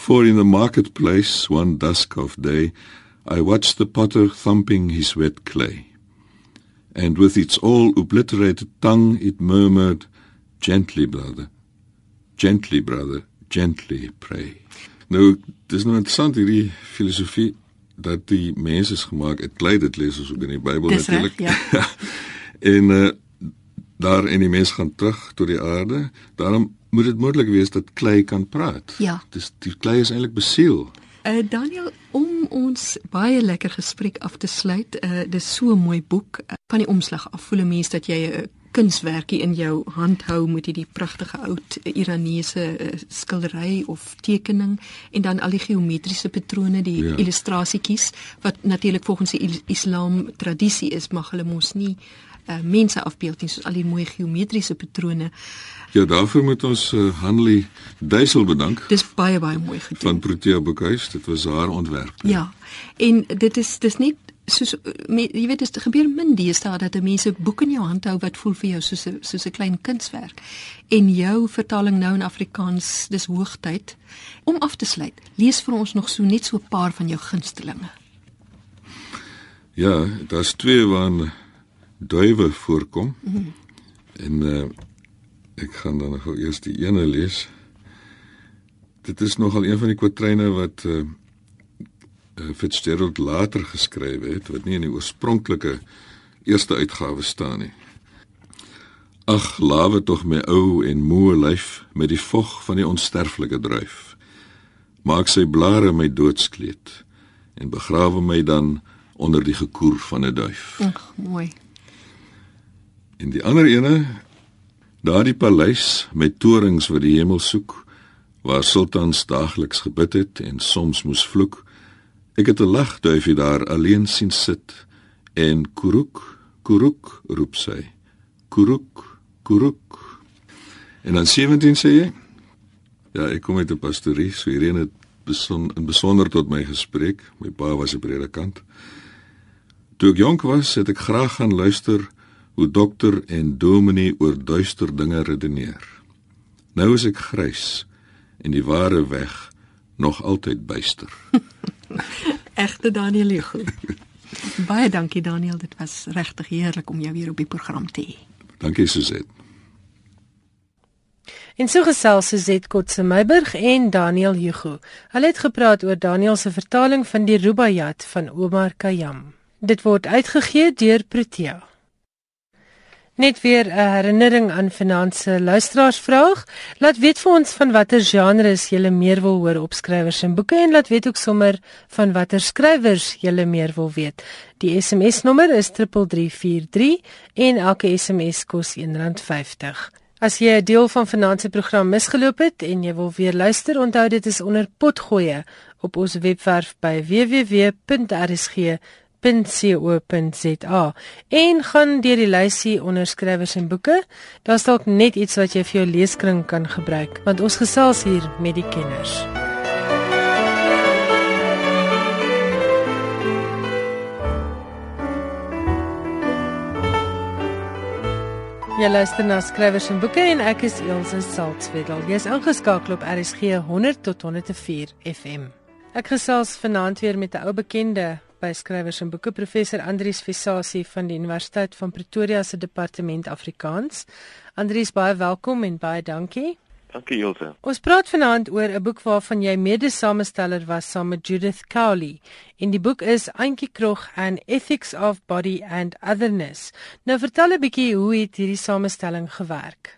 For in the marketplace one dusk of day I watched the potter thumping his wet clay. And with its all obliterated tongue it murmured, Gently, brother, gently, brother, gently pray. Nou, dis nou interessant hierdie filosofie dat die mens is gemaak, dit klei dit lees ons ook in die Bybel natuurlik. Ja. [laughs] en uh, daar en die mens gaan terug tot die aarde. Daarom moet dit moontlik wees dat klei kan praat. Ja. Dis die klei is eintlik besiel. Uh Daniel, om ons baie lekker gesprek af te sluit, uh dis so 'n mooi boek uh, van die omslag af. Voel 'n mens dat jy 'n uh, kunswerkie in jou hand hou met hierdie pragtige oud Iranese uh, skildery of tekening en dan al die geometriese patrone, die ja. illustrasietjies wat natuurlik volgens die Islam tradisie is, mag hulle mos nie uh, mense afbeeld nie soos al die mooi geometriese patrone. Ja, daarvoor moet ons uh, Hanlie Duisel bedank. Dis baie baie mooi gedoen. Van Protea Boekhuis, dit was haar ontwerp. Ja. En dit is dis nie soos me, jy weet dit gebeur min deesdae dat mense boeke in jou hand hou wat voel vir jou soos 'n soos 'n klein kunswerk. En jou vertaling nou in Afrikaans, dis hoogtyd om af te sluit. Lees vir ons nog so net so 'n paar van jou gunstelinge. Ja, daar's twee waarna duwe voorkom. Mm -hmm. En uh ek gaan dan nog eers die ene lees. Dit is nogal een van die kwatryne wat uh, uh Fitzgerald later geskryf het wat nie in die oorspronklike eerste uitgawe staan nie. Ag, lawe tog my ou en moe lyf met die vog van die onsterflike druif. Maak sy blare my doodskleed en begrawe my dan onder die gekoer van 'n duif. Ag, mooi. En die ander ene, daardie paleis met torings wat die hemel soek, waar sultans daagliks gebid het en soms moes vloek. Ek het 'n lagduifie daar alleen sien sit en kuruk kuruk roep sy. Kuruk kuruk. En dan 17 sê jy? Ja, ek kom uit 'n pastorie, so hierheen het beson, in besonder tot my gespreek. My pa was 'n predikant. Toe ek jonk was, het ek graag gaan luister hoe dokter en dominee oor duister dinge redeneer. Nou is ek grys en die ware weg nog altyd byster. [laughs] Egte Daniel Hugo. [laughs] Baie dankie Daniel, dit was regtig heerlik om jou weer op die program te hê. Dankie Suzette. En so gesels Suzette Kotse Meiburg en Daniel Hugo. Hulle het gepraat oor Daniel se vertaling van die Rubaiyat van Omar Khayyam. Dit word uitgegee deur Protea. Net weer 'n herinnering aan finansie luisteraarsvraag. Laat weet vir ons van watter genres jy meer wil hoor op skrywers en boeke en laat weet ook sommer van watter skrywers jy meer wil weet. Die SMS nommer is 3343 en elke SMS kos R1.50. As jy 'n deel van finansie program misgeloop het en jy wil weer luister, onthou dit is onder potgoeie op ons webwerf by www.rsg www.co.za en gaan deur die lysie onderskrywers en boeke. Daar's dalk net iets wat jy vir jou leeskring kan gebruik, want ons gesels hier met die kenners. Jy luister na skrywers en boeke en ek is Elsje Saltzwedel. Jy's ingeskakel op RSG 100 tot 104 FM. Ek gesels vanaand weer met 'n ou bekende by skrywers en boeke professor Andrius Visasie van die Universiteit van Pretoria se departement Afrikaans. Andrius, baie welkom en baie dankie. Dankie Ilse. Ons praat vanaand oor 'n boek waarvan jy mede-samesteller was saam met Judith Cowley. En die boek is Auntie Krog and Ethics of Body and Otherness. Nou vertel 'n bietjie hoe het hierdie samestelling gewerk?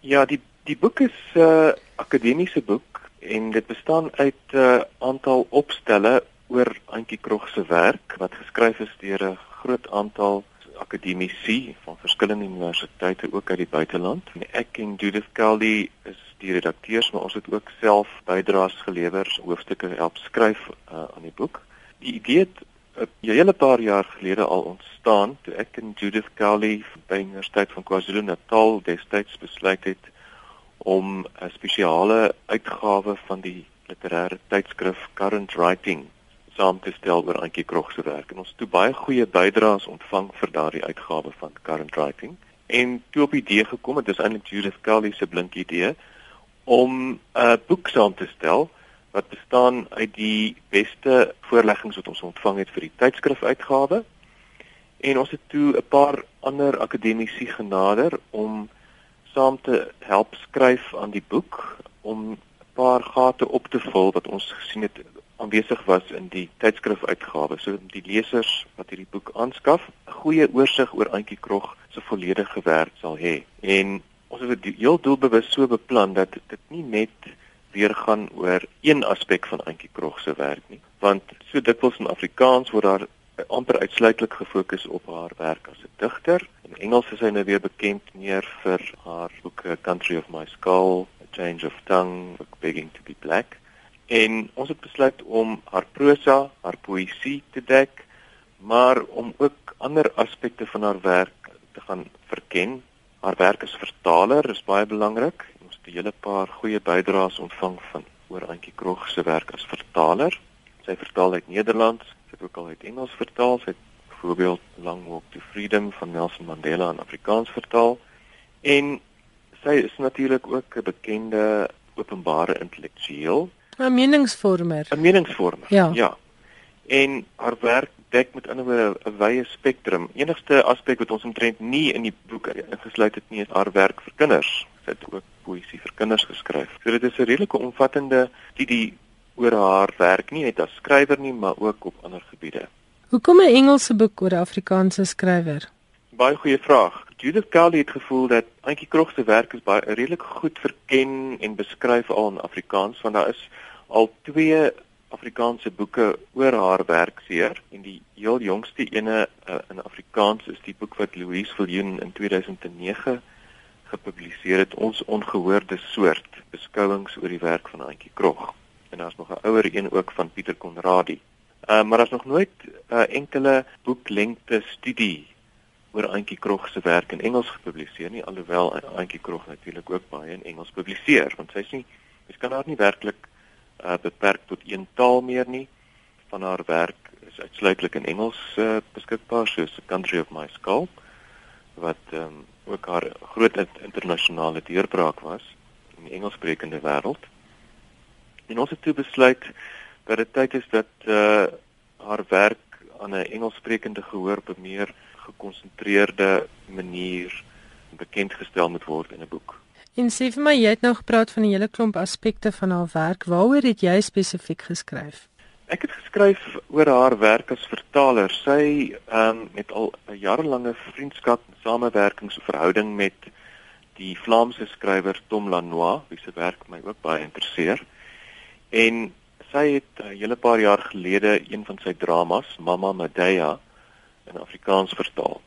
Ja, die die boek is 'n uh, akademiese boek en dit bestaan uit 'n uh, aantal opstelle oor Antjie Krog se werk wat geskryf is deur 'n groot aantal akademici van verskillende universiteite ook uit die buiteland. Ek en Judith Kelly is die redakteurs, maar ons het ook self bydraes gelewer, hoofstukke help skryf uh, aan die boek. Die idee het 'n uh, hele paar jaar gelede al ontstaan toe ek en Judith Kelly by die Universiteit van KwaZulu-Natal destyds besluit het om 'n spesiale uitgawe van die literêre tydskrif Current Writing saam te stel oor Antjie Krog se werk. En ons het toe baie goeie bydraes ontvang vir daardie uitgawe van Current Writing. En toe op die idee gekom het dis eintlik Judith Kelly se blink idee om 'n boek saam te stel wat bestaan uit die beste voorleggings wat ons ontvang het vir die tydskrif uitgawe en ons het toe 'n paar ander akademici genader om saam te help skryf aan die boek om 'n paar gate op te vul wat ons gesien het aanwesig was in die tydskrifuitgawe. So die lesers wat hierdie boek aanskaf, 'n goeie oorsig oor Antjie Krog se volledige werk sal hê. En ons het dit heel doelbewus so beplan dat dit nie net weer gaan oor een aspek van Antjie Krog se werk nie, want so dikwels in Afrikaans word daar amper uitsluitlik gefokus op haar werk as 'n digter. In Engels is sy nou weer bekend meer vir haar boeke Country of My Skull, A Change of Tongue, Begging to be Black. En ons het besluit om haar prosa, haar poësie te dek, maar om ook ander aspekte van haar werk te gaan verken. Haar werk as vertaler is baie belangrik. Ons het 'n hele paar goeie bydraes ontvang van oor Antjie Krog se werk as vertaler. Sy vertaal uit Nederlands, sy het ook al uit Engels vertaal. Sy het byvoorbeeld Long Walk to Freedom van Nelson Mandela in Afrikaans vertaal. En sy is natuurlik ook 'n bekende openbare intellektueel 'n meningsvormer. 'n Meningsvormer. Ja. ja. En haar werk dek met ander woorde 'n wye spektrum. Enigste aspek wat ons omtrent nie in die boek ingesluit het nie, is haar werk vir kinders. Sy het ook poësie vir kinders geskryf. So dit is 'n redelike omvattende studie oor haar werk nie net as skrywer nie, maar ook op ander gebiede. Hoekom 'n Engelse boek oor 'n Afrikaanse skrywer? Baie goeie vraag. Judith Kelly het gevoel dat Antjie Krog se werk is baie redelik goed verken en beskryf al in Afrikaans want daar is al twee Afrikaanse boeke oor haar werk seer en die heel jongste ene uh, in Afrikaans is die boek wat Louise Viljoen in 2009 gepubliseer het ons ongehoorde soort beskouings oor die werk van Antjie Krog en daar's nog 'n ouer een ook van Pieter Konradi. Uh, maar daar's nog nooit 'n uh, enkele boeklengte studie oor Antjie Krog se werk in Engels gepubliseer nie alhoewel Antjie Krog natuurlik ook baie in Engels publiseer want sy sê jy kan haar nie werklik uh, beperk tot een taal meer nie. Van haar werk is uitsluitlik in Engels uh, beskikbaar, soos The Country of My Skull wat ehm um, ook haar groot internasionale deurbraak was in die Engelssprekende wêreld. En ons het toe besluit dat dit tyd is dat uh haar werk aan 'n Engelssprekende gehoor op 'n meer gekonsentreerde manier bekend gestel moet word in 'n boek. En sê vir my, jy het nou gepraat van 'n hele klomp aspekte van haar werk. Waaroor het jy spesifiek geskryf? Ek het geskryf oor haar werk as vertaler. Sy ehm um, het al 'n jarelange vriendskap en samewerkingsverhouding met die Vlaamse skrywer Tom Lanois, wie se werk my ook baie interesseer. En sy het 'n hele paar jaar gelede een van sy dramas, Mama Medea, in Afrikaans vertaal.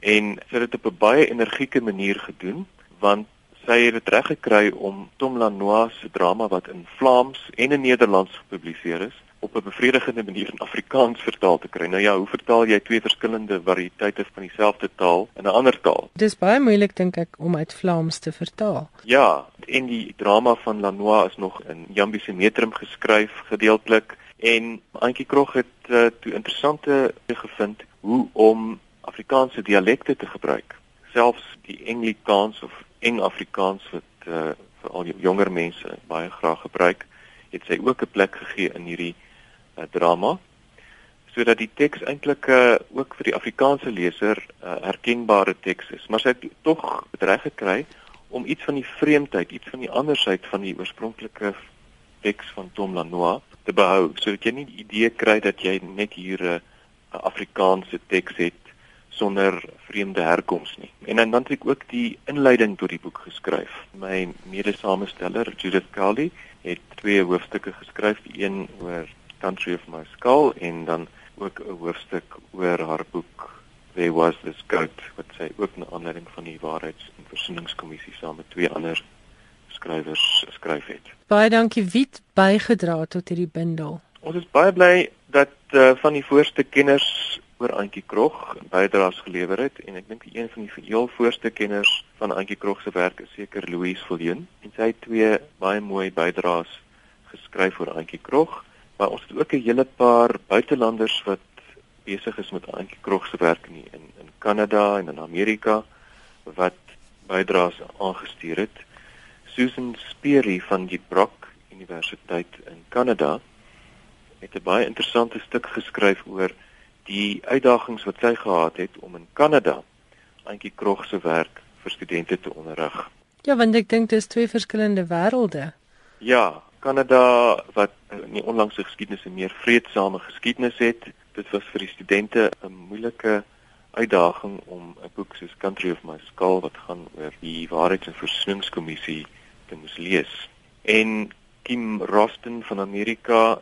En sy het dit op 'n baie energieke manier gedoen want sy het dit reg gekry om Tom Lanois se drama wat in Vlaams en in Nederlands gepubliseer is op 'n bevredigende manier in Afrikaans vertaal te kry. Nou ja, hoe vertaal jy twee verskillende variëteite van dieselfde taal in 'n ander taal? Dis baie moeilik dink ek om uit Vlaams te vertaal. Ja, en die drama van Lanois is nog in Jambiese metrum geskryf gedeeltelik en Antjie Krog het uh, toe interessante gevind hoe om Afrikaanse dialekte te gebruik. Selfs die Engelsikaans of Eng Afrikaans wat uh, veral jonger mense baie graag gebruik, het sy ook 'n plek gegee in hierdie uh, drama. Sodat die teks eintlik uh, ook vir die Afrikaanse leser 'n uh, herkenbare teks is, maar sy het tog reg gekry om iets van die vreemdheid, iets van die andersheid van die oorspronklike teks van Tom Lanois te behou, sodat jy nie die idee kry dat jy net hier 'n uh, Afrikaanse teks het sonder vreemde herkoms nie. En dan het ek ook die inleiding tot die boek geskryf. My mede-samesteller Judith Cowley het twee hoofstukke geskryf, die een oor Country of My Skull en dan ook 'n hoofstuk oor haar boek There Was This Goat wat sy ook na aanleiding van die Waarheids- en Versoeningskommissie saam met twee ander skrywers geskryf het. Baie dankie Wit bygedra tot hierdie bundel. Ons is baie bly dat uh, van die voorste kenners oor Antjie Krog bydraes gelewer het en ek dink een van die heel voorste kenners van Antjie Krog se werk is seker Louise Viljoen en sy het twee baie mooi bydraes geskryf oor Antjie Krog maar ons het ook 'n hele paar buitelanders wat besig is met Antjie Krog se werk in in in Kanada en in Amerika wat bydraes aangestuur het. Susan Speary van die Brock Universiteit in Kanada het 'n baie interessante stuk geskryf oor die uitdagings wat sy gehad het om in Kanada Antjie Krog se werk vir studente te onderrig. Ja, want ek dink dit is twee verskillende wêrelde. Ja, Kanada wat in die onlangse geskiedenis 'n meer vredesame geskiedenis het. Dit was vir die studente 'n moeilike uitdaging om 'n boek soos Country of My Skull wat gaan oor die Waarheids- en Versoeningskommissie te moes lees. En Kim Rosten van Amerika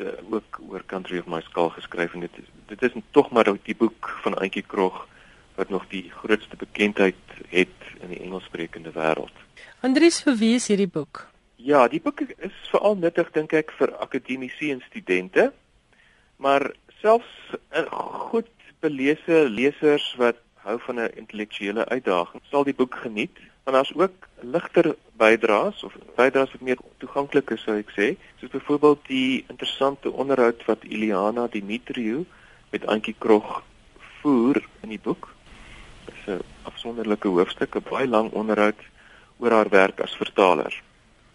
uh, ook oor Country of My Skull geskryf en dit is dit is tog maar die boek van Auntie Krog wat nog die grootste bekendheid het in die Engelssprekende wêreld. Andries, vir wie is hierdie boek? Ja, die boek is veral nuttig dink ek vir akademici en studente. Maar selfs uh, goed belese lesers wat hou van 'n intellektuele uitdaging, sal die boek geniet. Want daar's ook ligter bydraes of bydraes wat meer toeganklik is, sou ek sê, soos byvoorbeeld die interessante onderhoud wat Iliana Dimitriou met Antjie Krog voer in die boek. Dit is 'n afsonderlike hoofstuk, 'n baie lang onderhoud oor haar werk as vertaler.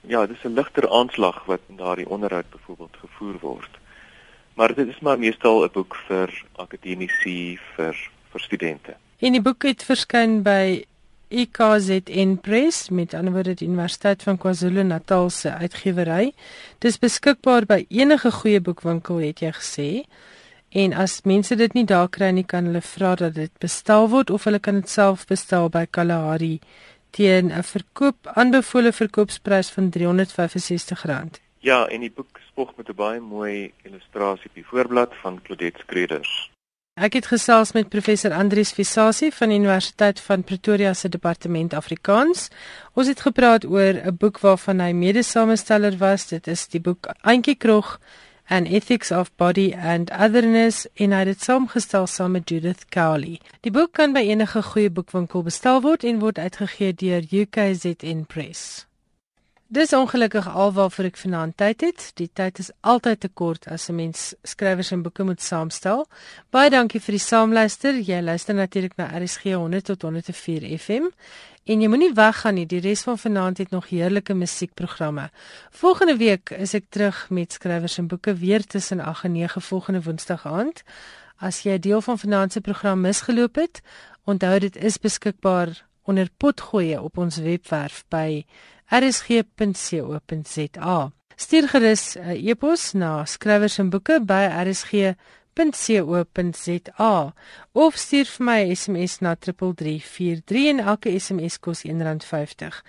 Ja, dis 'n ligter aanslag wat in daardie onderhoud byvoorbeeld gevoer word. Maar dit is maar meestal 'n boek vir akademici, vir vir studente. En die boek het verskyn by EKZN Press met ander woorde die Universiteit van KwaZulu-Natal se uitgewery. Dis beskikbaar by enige goeie boekwinkel het jy gesê. En as mense dit nie daar kry nie, kan hulle vra dat dit bestel word of hulle kan dit self bestel by Kalahari teen 'n verkoop aanbevole verkoopsprys van R365. Ja, en die boek spog met 'n baie mooi illustrasie op die voorblad van Claudette Skreders. Ek het gesels met professor Andrius Visasie van die Universiteit van Pretoria se departement Afrikaans. Ons het gepraat oor 'n boek waarvan hy mede-samesteller was. Dit is die boek Auntie Krog and Ethics of Body and Otherness en hy het dit saamgestel saam met Judith Cowley. Die boek kan by enige goeie boekwinkel bestel word en word uitgegee deur UKZN Press. Dis ongelukkig alwaarvoor ek vanaand tyd het. Die tyd is altyd te kort as 'n mens skrywers en boeke moet saamstel. Baie dankie vir die saamluister. Jy luister natuurlik na RSG 100 tot 104 FM. En jy moenie weggaan nie. Die res van vanaand het nog heerlike musiekprogramme. Volgende week is ek terug met skrywers en boeke weer tussen 8 en 9 volgende Woensdag aand. As jy 'n deel van vanaand se program misgeloop het, onthou dit is beskikbaar onder potgoeie op ons webwerf by rsg.co.za. Stuur gerus 'n uh, e-pos na skrywers en boeke by rsg.co.za of stuur vir my 'n SMS na 3343 en elke SMS kos R1.50.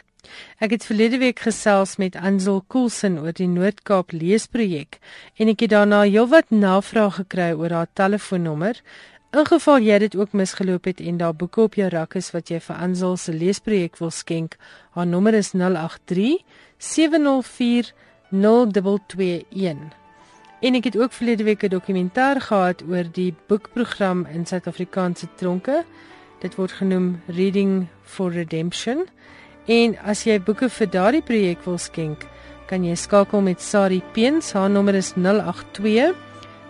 Ek het verlede week gesels met Ansel Coulson oor die Noord-Kaap leesprojek en ek het daarna heelwat navrae gekry oor haar telefoonnommer In geval jy dit ook misgeloop het en daar boeke op jou rak is wat jy vir Ansel se leesprojek wil skenk, haar nommer is 083 704 0221. En ek het ook verlede week 'n dokumentêr gehad oor die boekprogram in Suid-Afrikaanse tronke. Dit word genoem Reading for Redemption. En as jy boeke vir daardie projek wil skenk, kan jy skakel met Sari Peens. Haar nommer is 082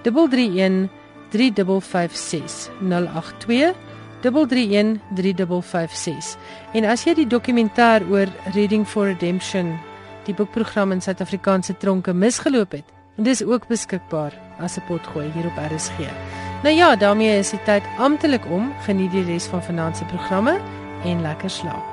331 3556 082 331 En as jy die dokumentêr oor Reading for Redemption, die boekprogram in Suid-Afrikaanse tronke misgeloop het, dis ook beskikbaar as 'n potgooi hier op RSG. Nou ja, daarmee is die tyd amptelik om. Geniet die res van vanaand se programme en lekker slaap.